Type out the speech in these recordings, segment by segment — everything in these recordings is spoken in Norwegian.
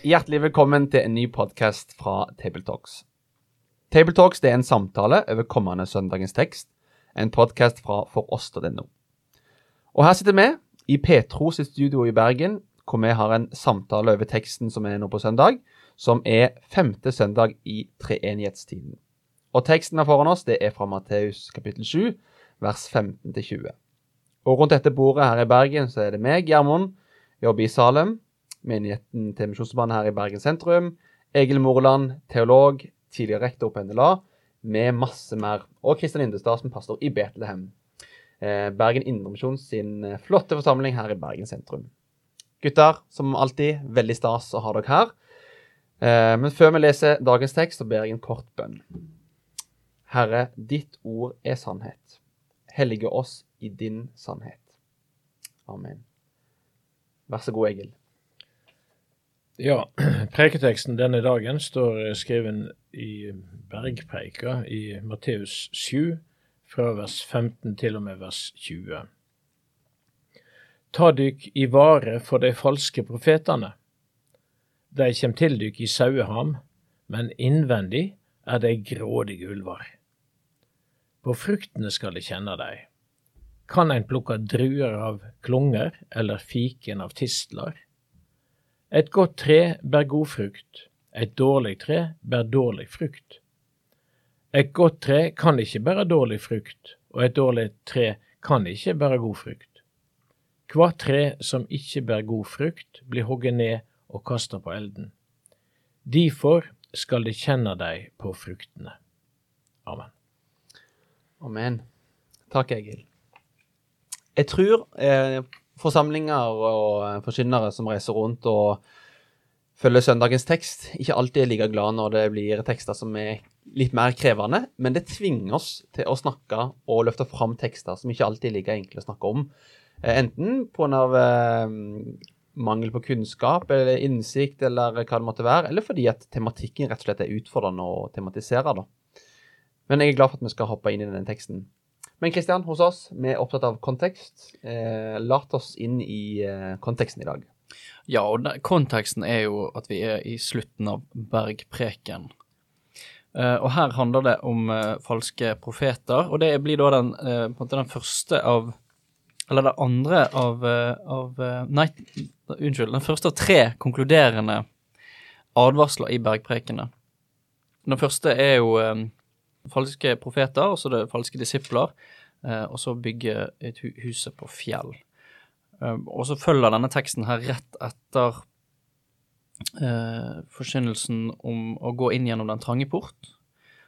Hjertelig velkommen til en ny podkast fra Tabletalks. Tabletalks er en samtale over kommende søndagens tekst, en podkast fra foross.no. Og her sitter vi i Petro sitt studio i Bergen, hvor vi har en samtale over teksten som er nå på søndag, som er femte søndag i treenighetstiden. Og teksten her foran oss det er fra Matteus kapittel 7, vers 15-20. Og rundt dette bordet her i Bergen så er det meg, Gjermund, jobber i Salem, menigheten til Misjonsbanen her i Bergen sentrum, Egil Morland, teolog, tidligere rektor på NLA, med masse mer, og Kristian Indestad som pastor i Betlehem. Eh, Bergen Indremisjon sin eh, flotte forsamling her i Bergen sentrum. Gutter, som alltid, veldig stas å ha dere her. Eh, men før vi leser dagens tekst, så ber jeg en kort bønn. Herre, ditt ord er sannhet. Hellige oss i din sannhet. Amen. Vær så god, Egil. Ja, preketeksten denne dagen står skriven i Bergpreika i Matteus 7, fra vers 15 til og med vers 20. Ta dykk i vare for de falske profetene. De kjem til dykk i saueham, men innvendig er de grådige ulvar. På fruktene skal de kjenne dei. Kan ein plukke druer av klunger eller fiken av tistler? Et godt tre bærer god frukt, et dårlig tre bærer dårlig frukt. Et godt tre kan ikke bære dårlig frukt, og et dårlig tre kan ikke bære god frukt. Hvert tre som ikke bærer god frukt, blir hogget ned og kasta på elden. Derfor skal de kjenne deg på fruktene. Amen. Amen. Takk, Egil. Jeg tror eh, forsamlinger og eh, forkynnere som reiser rundt og følger søndagens tekst, ikke alltid er like glad når det blir tekster som er litt mer krevende, men det tvinger oss til å snakke og løfte fram tekster som ikke alltid er like enkle å snakke om. Eh, enten pga. Eh, mangel på kunnskap eller innsikt eller hva det måtte være, eller fordi at tematikken rett og slett er utfordrende å tematisere. da. Men jeg er glad for at vi skal hoppe inn i denne teksten. Men Kristian, hos oss, vi er opptatt av kontekst. Eh, lat oss inn i eh, konteksten i dag. Ja, og den, konteksten er jo at vi er i slutten av bergpreken. Eh, og her handler det om eh, falske profeter, og det blir da den, eh, den første av Eller det andre av, eh, av Nei, unnskyld. Den første av tre konkluderende advarsler i bergprekene. Den første er jo falske profeter, og så det falske disipler, eh, og så bygge hu huset på fjell. Um, og så følger denne teksten her rett etter eh, forkynnelsen om å gå inn gjennom den trange port.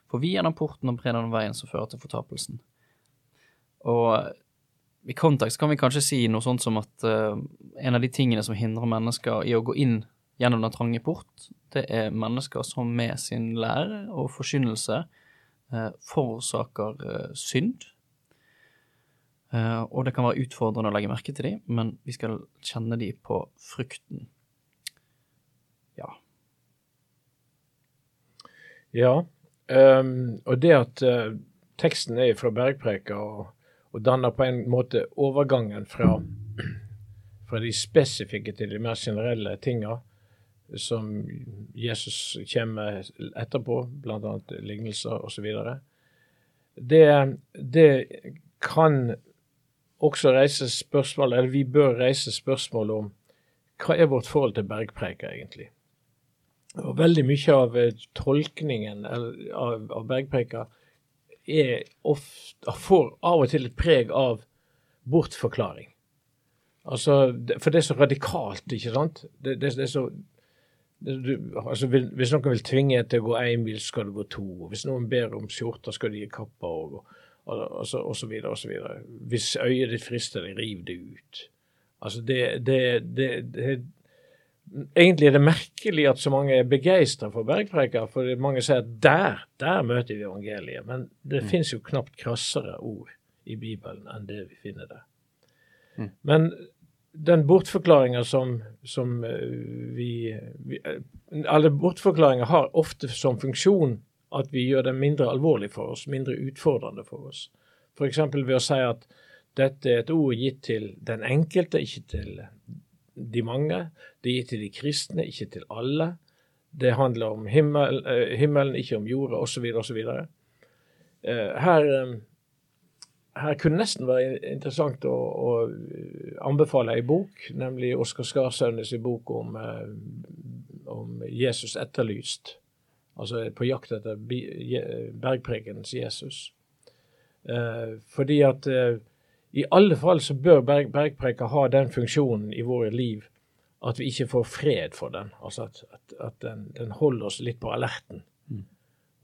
For vi gjennom porten og brer den veien som fører til fortapelsen. Og i kontekst kan vi kanskje si noe sånt som at uh, en av de tingene som hindrer mennesker i å gå inn gjennom den trange port, det er mennesker som med sin lære og forkynnelse forårsaker uh, synd. og det kan være utfordrende å legge merke til dem, men vi skal kjenne dem på frukten. Ja. Ja, um, og det at teksten er fra Bergpreka og og danner på en måte overgangen fra, fra de spesifikke til de mer generelle tinga som Jesus kommer etterpå, bl.a. lignelser osv. Det, det kan også reise spørsmål, eller vi bør reise spørsmål om hva er vårt forhold til bergpreika egentlig? Og Veldig mye av tolkningen av, av bergpreika er ofte, får av og til et preg av bortforklaring. Altså, For det er så radikalt, ikke sant? Det, det, det er så du, altså, Hvis noen vil tvinge deg til å gå én mil, skal du gå to. Hvis noen ber om skjorter, skal de gi kappa og, og, og, så, og så videre og så videre. Hvis øyet ditt frister deg, riv det ut. Altså det, det, det, det Egentlig er det merkelig at så mange er begeistra for bergpreika, for mange sier at der, der møter vi evangeliet. Men det mm. fins jo knapt krassere ord i Bibelen enn det vi finner der. Mm. Men den bortforklaringa som, som eh, vi, vi eh, Alle bortforklaringer har ofte som funksjon at vi gjør dem mindre alvorlig for oss, mindre utfordrende for oss. F.eks. ved å si at dette er et ord gitt til den enkelte, ikke til de mange. Det er gitt til de kristne, ikke til alle. Det handler om himmel, uh, himmelen, ikke om jorda, osv., osv. Her, her kunne nesten være interessant å, å anbefale ei bok, nemlig Oskar Skarsaunes bok om, uh, om, Jesus etterlyst. Altså på jakt etter bergprekenens Jesus. Eh, fordi at eh, i alle fall så bør berg, bergpreika ha den funksjonen i våre liv at vi ikke får fred for den. Altså at, at, at den, den, holder oss litt på alerten. Mm.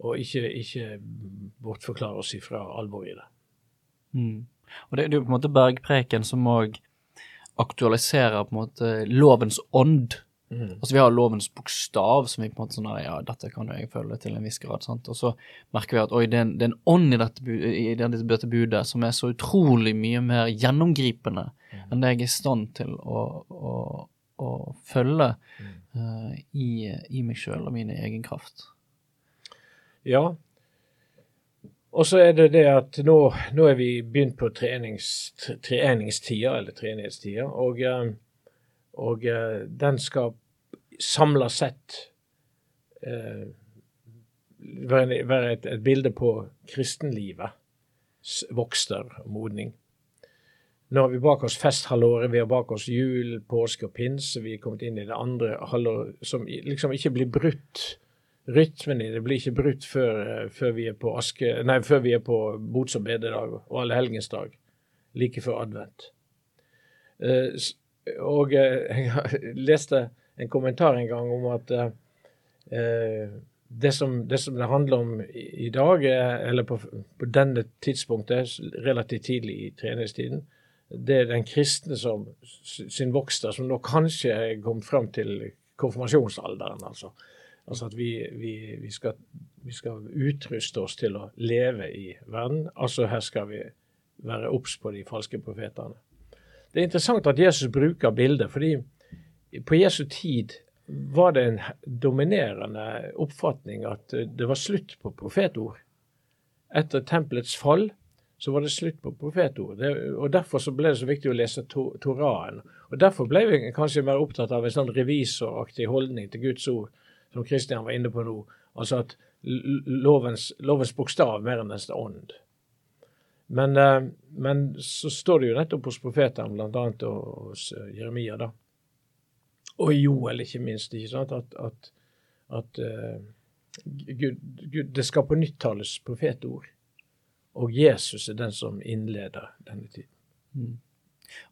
Og ikke, ikke bortforklarer oss ifra alvoret i det. Mm. Og det, det er jo på en måte bergpreken som òg aktualiserer på en måte lovens ånd Mm. Altså Vi har lovens bokstav, som vi på en måte sånn Ja, dette kan jo jeg følge til en viss grad. sant? Og så merker vi at oi, det er en, det er en ånd i dette, i dette budet som er så utrolig mye mer gjennomgripende mm. enn det jeg er i stand til å, å, å følge mm. uh, i, i, meg sjøl og min egen kraft. Ja. Og så er det det at nå, nå er vi begynt på trenings, treningstida, eller treningstida, og uh, og eh, den skal samla sett eh, være, et, et, bilde på kristenlivet. Vokster og modning. Nå har vi bak oss festhalvåret, vi har bak oss jul, påske og pinse. Vi er kommet inn i det andre halvåret som liksom ikke blir brutt. Rytmen i det blir ikke brutt før, eh, før, vi er på aske, nei, før vi er på bots- og bededag og allehelgensdag. Like før advent. Eh, og eh, jeg leste en kommentar en gang om at det, som, det, som, det handler om i, dag, eller på, på, denne tidspunktet, relativt tidlig i treningstiden, det er den kristne som, sin vokster, som nå kanskje er kommet fram til konfirmasjonsalderen. altså. Altså at vi, vi, vi, skal, vi, skal, utruste oss til å leve i verden. Altså her skal vi være obs på de falske profetene. Det er interessant at Jesus bruker bildet, fordi på Jesu tid var det en dominerende oppfatning at det var slutt på profetord. Etter tempelets fall så var det slutt på profetord. Og Derfor så ble det så viktig å lese to, Toraen. Og Derfor ble vi kanskje mer opptatt av en sånn revisoraktig holdning til Guds ord, som Kristian var inne på nå. Altså at lovens, lovens bokstav mer enn dens ånd. Men, eh, men, så står det jo nettopp hos profetene, bl.a. hos eh, Jeremia, da. Og Joel, ikke minst. ikke sant, At, at, at uh, Gud, Gud, det skal på nytt tales profetord. Og Jesus er den som innleder denne tiden. Mm.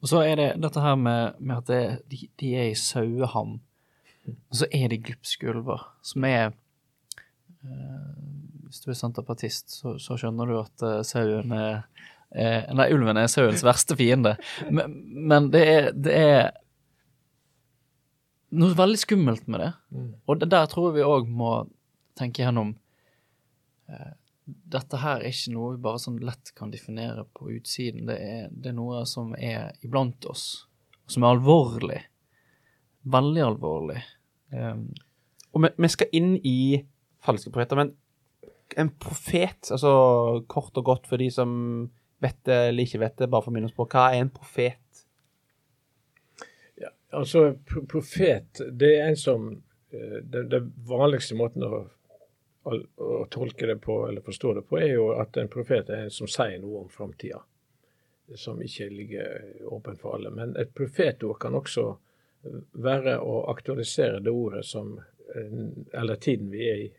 Og så er det dette her med, med at det, de, de, er i saueham, og så er det glupske ulver, som er uh, hvis du er senterpartist, så, så skjønner du at uh, sauen er, er Nei, ulven er sauens verste fiende. Men, men det, er, det, er, noe veldig skummelt med det. Mm. Og det, der tror jeg vi òg må tenke gjennom Dette her er ikke noe vi bare sånn lett kan definere på utsiden. Det er, det er noe som er iblant oss, som er alvorlig. Veldig alvorlig. Um, og vi, vi skal inn i falske profeter, men en profet, altså kort og godt for de som vet det eller ikke vet det, bare for å minne oss på, hva er en profet? Ja, altså, profet, det er en som den, Det, det vanligste måten å, å, å, tolke det på, eller forstå det på, er jo at en profet er en som sier noe om framtida. Som ikke ligger åpen for alle. Men et profetord kan også være å aktualisere det ordet som Eller tiden vi er i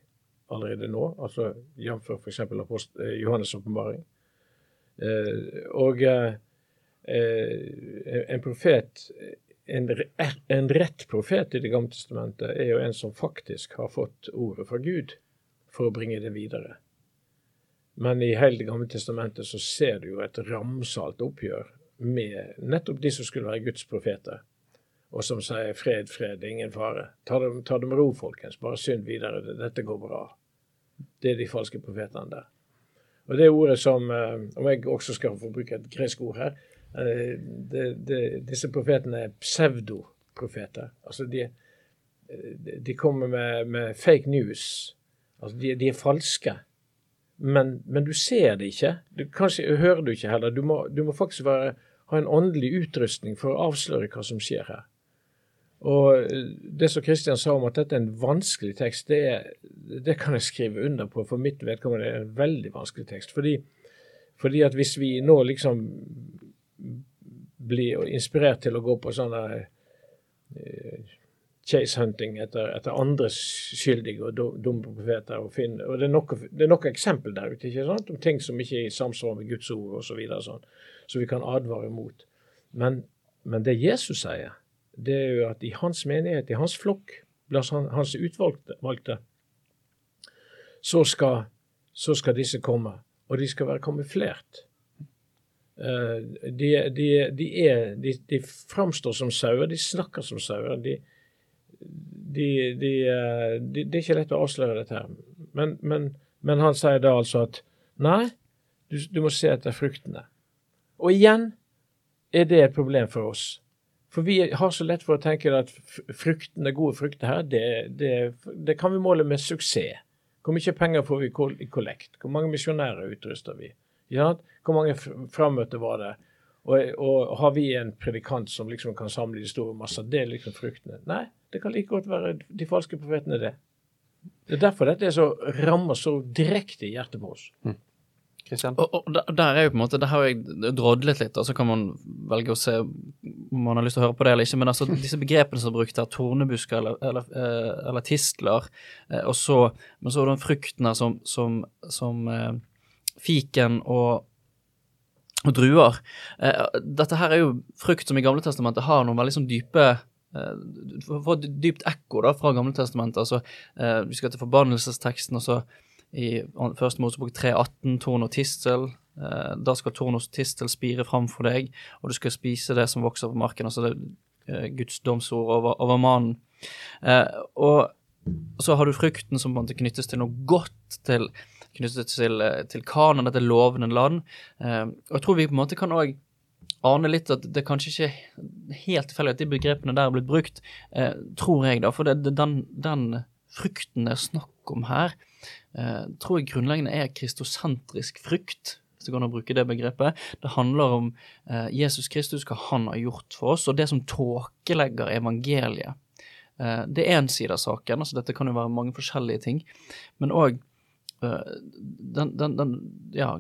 allerede nå, altså jf. f.eks. Eh, Johannes' åpenbaring. Eh, og eh, en profet en, en, rett profet i Det gamle testamentet er jo en som faktisk har fått ordet fra Gud for å bringe det videre. Men i hele Det gamle testamentet så ser du jo et ramsalt oppgjør med nettopp de som skulle være Guds profeter, og som sier 'fred, fred, ingen fare'. Ta det, ta det med ro, folkens. Bare synd videre. Dette går bra. Det er de falske profetene der. Og det ordet som eh, Om jeg også skal få bruke et gresk ord her eh, det, det, Disse profetene er pseudoprofeter. Altså de, de kommer med, med, fake news. Altså de, de er falske. Men, men, du ser det ikke. Du, kanskje hører du ikke heller. Du må, du må faktisk være, ha en åndelig utrustning for å avsløre hva som skjer her. Og Det som Kristian sa om at dette er en vanskelig tekst, det, det, kan jeg skrive under på. For mitt vedkommende er det en veldig vanskelig tekst. Fordi, fordi at hvis vi nå liksom blir inspirert til å gå på sånne uh, chase hunting etter, etter andre skyldige og dumme profeter. Og, finne, og det, er noe, det eksempel der ute ikke sant? om ting som ikke er i samsvar med Guds ord osv. Så, videre, sånn, så vi kan advare mot. Men, men, det Jesus sier, det er jo at i hans menighet, i hans flokk, blant hans utvalgte, så skal, så skal disse komme. Og de skal være kamuflert. Uh, de, de, de, er, de, de framstår som sauer, de snakker som sauer. Eh, de, det er ikke lett å avsløre dette. her. Men, men, men han sier da altså at nei, du, du, må se etter fruktene. Og igjen er det et problem for oss. For vi har så lett for å tenke at fruktene, gode frukter her, det, det, det kan vi måle med suksess. Hvor mye penger får vi i kollekt? Hvor mange misjonærer utruster vi? Hvor mange frammøter var det? Og, og, har vi en predikant som liksom kan samle de store masser? Det er liksom fruktene. Nei, det kan like godt være de falske profetene, det. Det er derfor dette er så, rammer så direkte i hjertet på oss. Mm. Og, og, der er jo på en måte, det har jeg drodlet litt, og så kan man velge å se om man har lyst til å høre på det eller ikke. Men altså, disse begrepene som er brukt her, tornebusker eller, eller, eh, eller tistler, eh, og så, men så den frukten her som, som, som eh, fiken og, og druer. dette her er jo frukt som i Gamle Testamentet har noen veldig sånn dype får dypt ekko da fra Gamle Testamentet. altså Vi skal til forbannelsesteksten. og altså I første Mosebok 3.18, torn og tistel. Eh, da skal torn og tistel spire fram for deg, og du skal spise det som vokser på marken. altså det er Guds domsord over, over mannen. og så har du frukten som på en knyttes til noe godt, til, knyttet til, til kanon, dette lovende land. og jeg tror vi på en måte kan òg aner litt at det kanskje ikke er helt tilfeldig at de begrepene der har blitt brukt, eh, tror jeg, da. For det, det, den, den, frukten det er snakk om her, eh, tror jeg grunnleggende er kristosentrisk frykt Hvis det går an å bruke det begrepet. Det handler om eh, Jesus Kristus, hva han har gjort for oss, og det som tåkelegger evangeliet. Eh, det er en side av saken, altså dette kan jo være mange forskjellige ting, men òg eh, den, den, den, ja,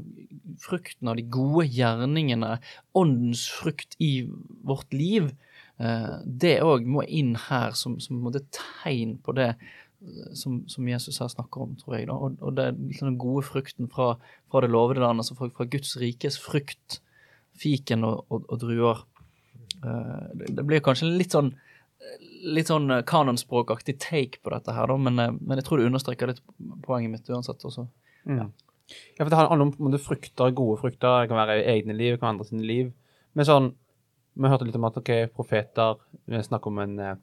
frukten av de gode gjerningene, åndens frukt i vårt liv, eh, det òg må inn her som, som tegn på det som, som, Jesus her snakker om, tror jeg. da, Og, og det liksom den gode frukten fra, fra det lovede land, altså fra, fra, Guds rikes frukt, fiken og, og, og druer. Eh, det, blir kanskje litt sånn litt sånn kanonspråkaktig take på dette her, da, men, men jeg tror det understreker litt poenget mitt uansett. også. Mm. Ja. For det handler om om du frukter, gode frukter. Det kan være egne liv, det kan være andre sine liv. Men sånn, vi hørte litt om at ok, profeter Vi snakker om en eh,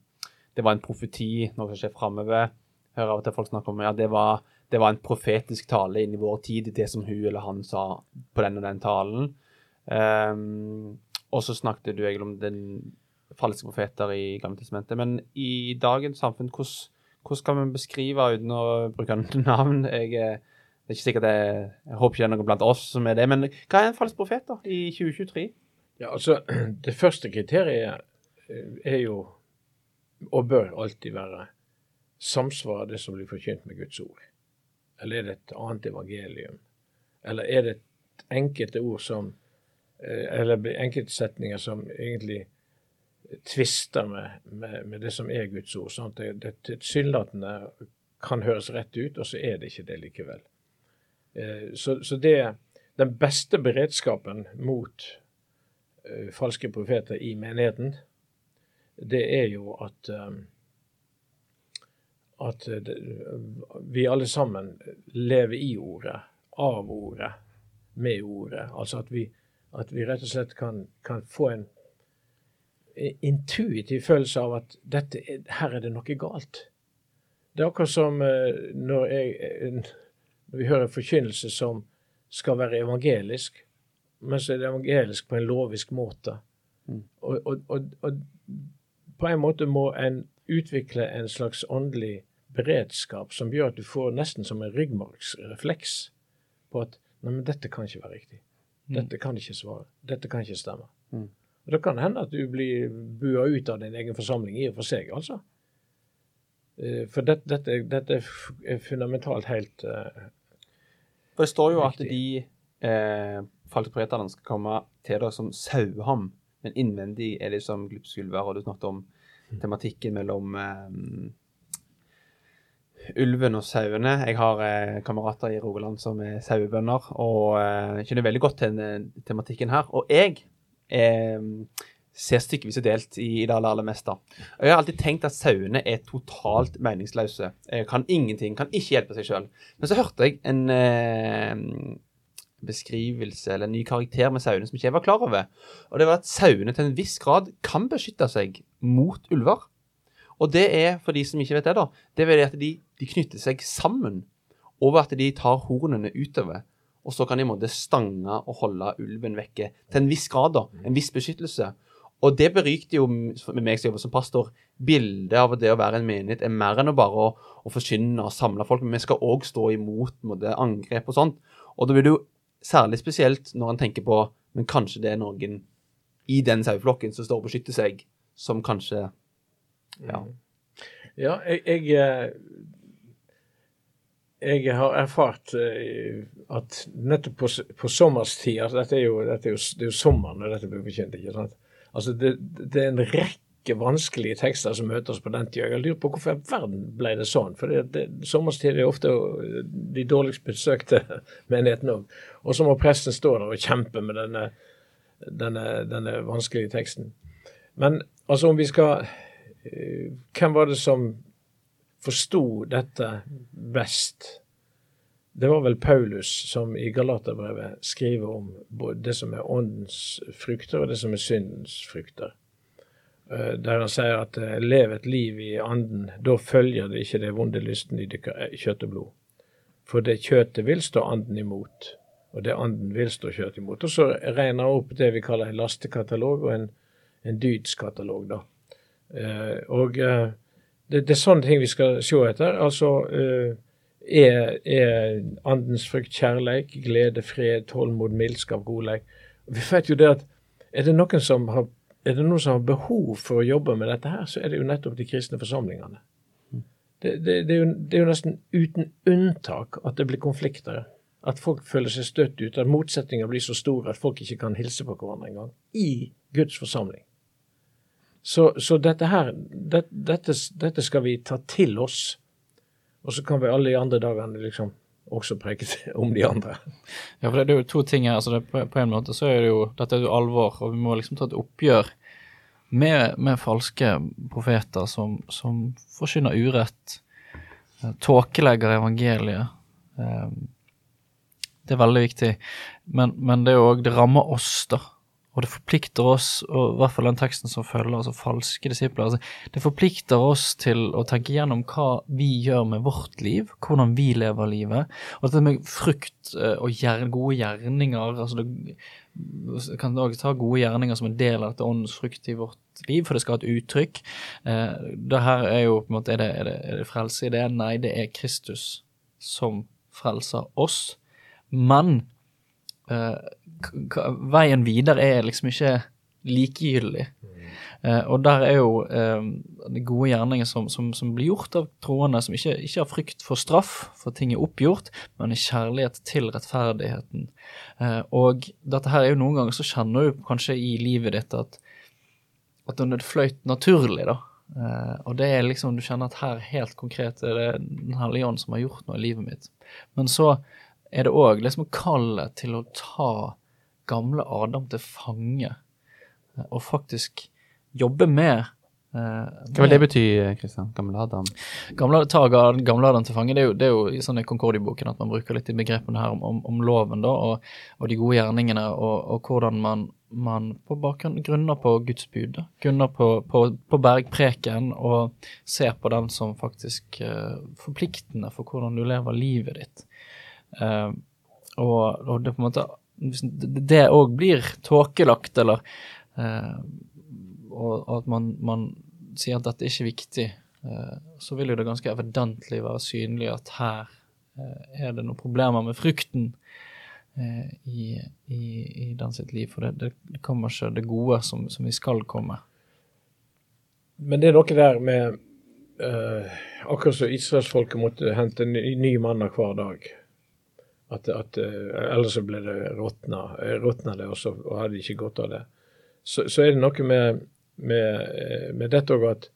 Det var en profeti, noe som skjer framover. Hører av og til folk snakke om ja, det var, det var en profetisk tale inn i vår tid, det som hun eller han sa på den og den talen. Um, og så snakket du egentlig om den falske profeter i Gamle testamentet. Men i dagens samfunn, hvordan, skal vi beskrive, uten å bruke navn jeg, det er ikke sikkert det, Jeg håper ikke det er noen blant oss som er det. Men hva er en falsk profet da, i 2023? Ja, altså, Det første kriteriet eh, er jo, og bør alltid være, samsvarer det som blir forkynt med Guds ord? Eller er det et annet evangelium? Eller er det enkelte ord som eh, Eller enkelte setninger som egentlig tvister med, med, med det som er Guds ord? sånn at det, det tilsynelatende kan høres rett ut, og så er det ikke det likevel. Eh, så, så det den beste beredskapen mot uh, falske profeter i menigheten, det er jo at um, at det, vi alle sammen lever i ordet, av ordet, med ordet. Altså at vi, At vi rett og slett kan, kan få en intuitiv følelse av at dette, her er det noe galt. Det er akkurat som eh, når, jeg, eh, når vi hører en forkynnelse som skal være evangelisk, men så er det evangelisk på en lovisk måte. Mm. Og, og, og, og, på en måte må en utvikle en slags åndelig beredskap som gjør at du får nesten som en ryggmargsrefleks på at nei, men dette kan ikke være riktig. Mm. Dette kan ikke svare. Dette kan ikke stemme. Mm. Og Det kan hende at du blir bua ut av din egen forsamling i og for seg, altså. Eh, for dette, dette, dette er fundamentalt helt uh, For Det står jo at de eh, falske skal komme til deg som saueham, men innvendig er det som glupskulver. Og du snakket om mm. tematikken mellom eh, ulven og sauene. Jeg har eh, kamerater i Rogaland som er sauebønder, og eh, kjenner veldig godt til den, tematikken her. Og jeg eh, ser stykkevis og delt i, i det aller, aller meste. Og jeg har alltid tenkt at sauene er totalt meningsløse. Jeg kan ingenting, kan ikke hjelpe seg sjøl. Men så hørte jeg en eh, beskrivelse eller en ny karakter med sauene som ikke jeg var klar over. Og det var at sauene til en viss grad kan beskytte seg mot ulver. Og det er, for de som ikke vet det, da, det er at de, de knytter seg sammen over at de tar hornene utover. Og så kan de i måte stange og holde ulven vekke til en viss grad, da. En viss beskyttelse. Og det berykte jo med meg som jobber som pastor, bildet av det å være en menighet er mer enn å bare å, å forkynne og samle folk, men vi skal òg stå imot måte, angrep og sånt. Og da blir det jo særlig spesielt når en tenker på men kanskje det er noen i den saueflokken som står og beskytter seg, som kanskje ja. Mm. Ja, jeg, jeg, eh, jeg har erfart eh, at nettopp på, på sommerstid altså dette er jo, dette er jo, Det er jo sommeren når dette blir forkynt. ikke sant? Altså det, det, er en rekke vanskelige tekster som møter oss på den tida. Jeg lurer på hvorfor i verden ble det sånn? For sommerstid er ofte de dårligst besøkte menighetene òg. Og så må presten stå der og kjempe med denne, denne, denne vanskelige teksten. Men altså om vi skal Eh, hvem var det som forsto dette best? Det var vel Paulus som i Galaterbrevet skriver om både det som er åndens frukter, og det som er syndens frukter. Eh, der han sier at eh, lev et liv i anden, da følger det ikke det vonde lysten i kjøtt og blod. For det kjøttet vil stå anden imot, og det anden vil stå kjøtt imot. Og så regner han opp det vi kaller en lastekatalog og en, en dydskatalog, da. Eh, og det, det, er sånne ting vi skal se etter. Altså uh, er, er andens frykt kjærleik, glede, fred, tålmod, mildskap, godleik? Vi vet jo det at er det noen som har er det noen som har behov for å jobbe med dette her, så er det jo nettopp de kristne forsamlingene. Det, det, det, er, jo, det er, jo, nesten uten unntak at det blir konflikter. At folk føler seg støtt ut, at motsetninger blir så store at folk ikke kan hilse på hverandre engang. I Guds forsamling. Så, så dette her, det, dette, dette, skal vi ta til oss. Og så kan vi alle de andre dagene liksom også preke om de andre. Ja, for det er jo to ting her. altså på, på, en måte så er det jo Dette er jo alvor, og vi må liksom ta et oppgjør med, med falske profeter som, som forkynner urett, eh, tåkelegger evangeliet. Eh, det er veldig viktig. Men, men det er jo òg Det rammer oss, da. Og det forplikter oss, og i hvert fall den teksten som følger, altså falske disipler altså, Det forplikter oss til å tenke gjennom hva vi gjør med vårt liv, hvordan vi lever livet. Og dette med frukt eh, og gode gjerninger altså det, kan også ta gode gjerninger som en del av dette åndens frukt i vårt liv, for det skal ha et uttrykk. Eh, det her er jo på en måte, er det, er det, er det frelse i det? Nei, det er Kristus som frelser oss. Men uh, veien videre er liksom ikke likegyldig. Uh, og der er jo uh, de gode gjerninger som, som, som, blir gjort av troende, som ikke, ikke, har frykt for straff, for ting er oppgjort, men i kjærlighet til rettferdigheten. Uh, og dette her er jo noen ganger så kjenner du kanskje i livet ditt at, at det fløyt naturlig, da. og det er liksom, du kjenner at her helt konkret er det Den hellige ånd som har gjort noe i livet mitt. Men så er det òg liksom kallet til å ta gamle Adam til fange, og faktisk jobbe med Eh, Hva vil det bety, Kristian? Gamle Adam? Gamle, ta gamle Adam til fange, det er jo, det er jo i sånn i Concordia-boken at man bruker litt i begrepene her om, om, om loven da, og, og de gode gjerningene, og, og hvordan man, man på bakgrunn grunner på Guds bud, da. grunner på, på, på bergpreken, og ser på den som faktisk uh, forpliktende for hvordan du lever livet ditt. Uh, og, og det på en måte det òg blir tåkelagt, eller eh, og, at man, man sier at dette er ikke viktig, eh, så vil jo det ganske evidentlig være synlig at her eh, er det noen problemer med frukten eh, i, i, i den sitt liv. For det, det, kommer ikke det gode som, som vi skal komme. Men det er noe der med eh, Akkurat som israelsfolket måtte hente ny, ny manna hver dag. At, at eh, Ellers så ble det råtna, eh, råtna det, og så og hadde de ikke godt av det. Så, så er det noe med, med, eh, med dette òg at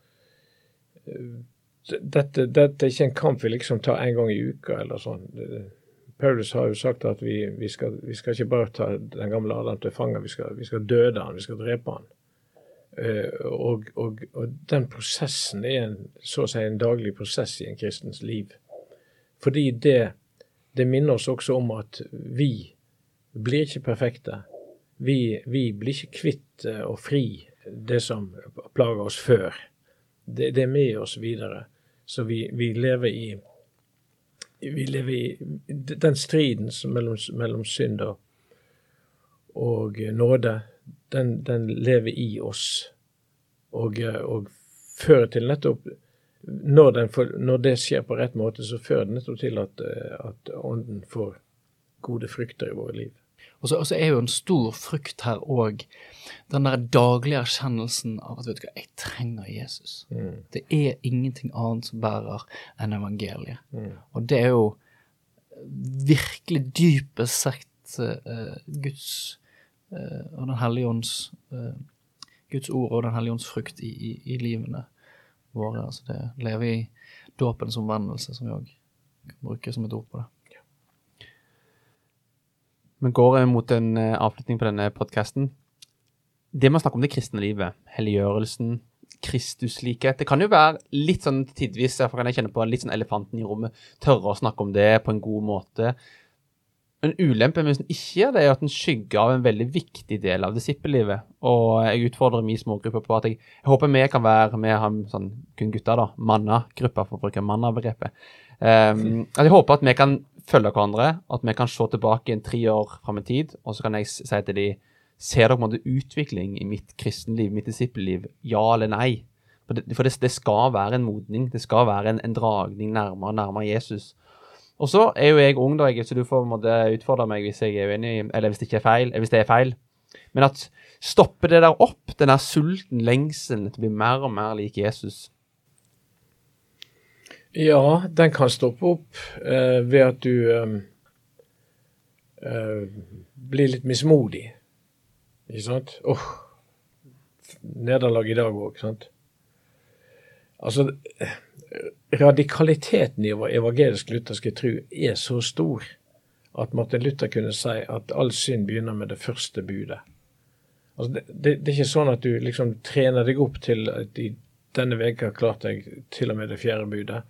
dette, dette er ikke en kamp vi liksom tar en gang i uka eller sånn. Paulus har jo sagt at vi, vi, skal, vi skal ikke bare ta den gamle Adam til fange, vi skal, vi skal døde han, vi skal drepe han. Og, og, og den prosessen er en, så å si en daglig prosess i en kristens liv. Fordi det, det minner oss også om at vi blir ikke perfekte. Vi, vi blir ikke kvitt eh, og fri det som plager oss før. Det, det er med oss videre. Så vi, vi lever i vi lever i den striden mellom, mellom synd og, og nåde, den, den lever i oss. Og, eh, og fører til nettopp når, den når det skjer på rett måte, så fører det nettopp til at, eh, at ånden får gode frukter i våre liv. Og så er jo en stor frykt her òg den der daglige erkjennelsen av at vet du hva, jeg trenger Jesus. Det er ingenting annet som bærer enn evangeliet. Og det er jo virkelig dypest sett uh, Guds uh, og Den hellige ånds uh, Guds ord og Den hellige ånds frukt i, i, i livene våre. Altså det lever i dåpens omvendelse, som vi òg kan bruke som et ord på det. Vi går eh, mot en eh, avslutning på denne podkasten. Det med å snakke om det kristne livet, helliggjørelsen, Kristuslikhet Det kan jo være litt sånn tidvis, derfor kan jeg kjenne på litt sånn elefanten i rommet, tørre å snakke om det på en god måte. En ulempe hvis en ikke gjør det, er at en skygger av en veldig viktig del av disippellivet. Og jeg utfordrer min smågruppe på at jeg, jeg håper vi kan være med ham, sånn kun gutter, da, manna-gruppa, for å bruke manna-begrepet. Um, at jeg håper at vi kan følge hverandre, at vi kan se tilbake en tre år fram i tid, og så kan jeg si til de Ser dere utvikling i mitt kristenliv, mitt disippelliv? Ja eller nei? For det, for det, det skal være en modning. Det skal være en, en dragning nærmere og nærmere Jesus. Og så er jo jeg ung, da, så du får måtte utfordre meg hvis jeg er uenig, eller hvis det ikke er feil. Hvis det er feil. Men at stopper det der opp, den der sulten, lengselen til å bli mer og mer lik Jesus? Ja, den kan stoppe opp eh, ved at du eh, eh, blir litt mismodig. Ikke sant? Åh, nederlag i dag òg, sant. Altså, radikaliteten i vår evangelisk-lutherske tro er så stor at Martin Luther kunne si at all synd begynner med det første budet. Altså, det, det, det er ikke sånn at du liksom trener deg opp til at i denne veka klarte jeg til og med det fjerde budet.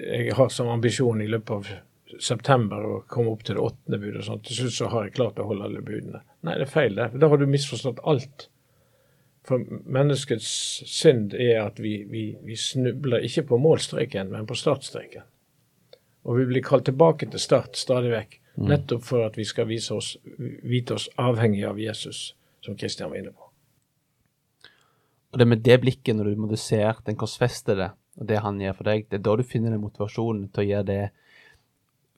Jeg har som ambisjon i løpet av september å komme opp til det åttende budet. og sånn. Til slutt så har jeg klart å holde alle budene. Nei, det er feil. det. Da har du misforstått alt. For menneskets synd er at vi, vi, vi snubler ikke på målstreken, men på startstreken. Og vi blir kalt tilbake til start stadig vekk, nettopp for at vi skal oss, vite oss avhengig av Jesus, som Kristian var inne på. Og det er med det blikket, når du ser den korsfestede, og det han gjør for deg, det er da du finner den motivasjonen til å gjøre det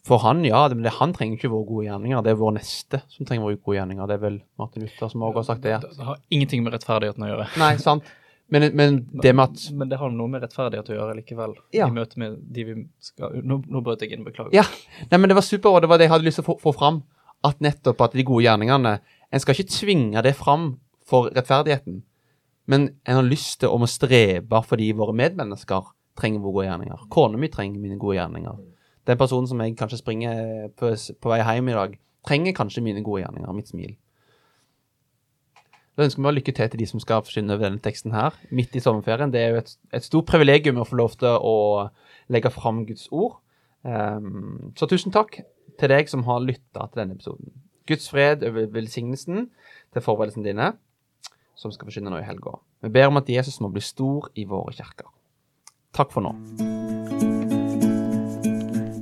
for han, ja. Det, men det, han trenger ikke våre gode gjerninger. Det er vår neste som trenger våre gode gjerninger. Det er vel Martin Luther som også har sagt det. At... det har ingenting med rettferdigheten å gjøre. Nei, sant. Men, men det med at Men det har noe med rettferdighet å gjøre likevel, Ja. i møte med de vi skal Nå, nå brøt jeg inn, beklager. Ja. Nei, men det var super, og det var det jeg hadde lyst til å få, få fram. At nettopp at de gode gjerningene En skal ikke tvinge det fram for rettferdigheten, men en har lyst til å strebe fordi våre medmennesker trenger våre gode gjerninger. Kona mi trenger mine gode gjerninger. Den personen som jeg kanskje springer på, på vei hjem i dag, trenger kanskje mine gode gjerninger, mitt smil. Da ønsker vi å lykke til til de som skal forsyne over denne teksten her, midt i sommerferien. Det er jo et, et stort privilegium å få lov til å legge fram Guds ord. Um, så tusen takk til deg som har lytta til denne episoden. Guds fred over velsignelsen til forberedelsene dine, som skal forsyne nå i helga. Vi ber om at Jesus må bli stor i våre kirker. Takk for nå.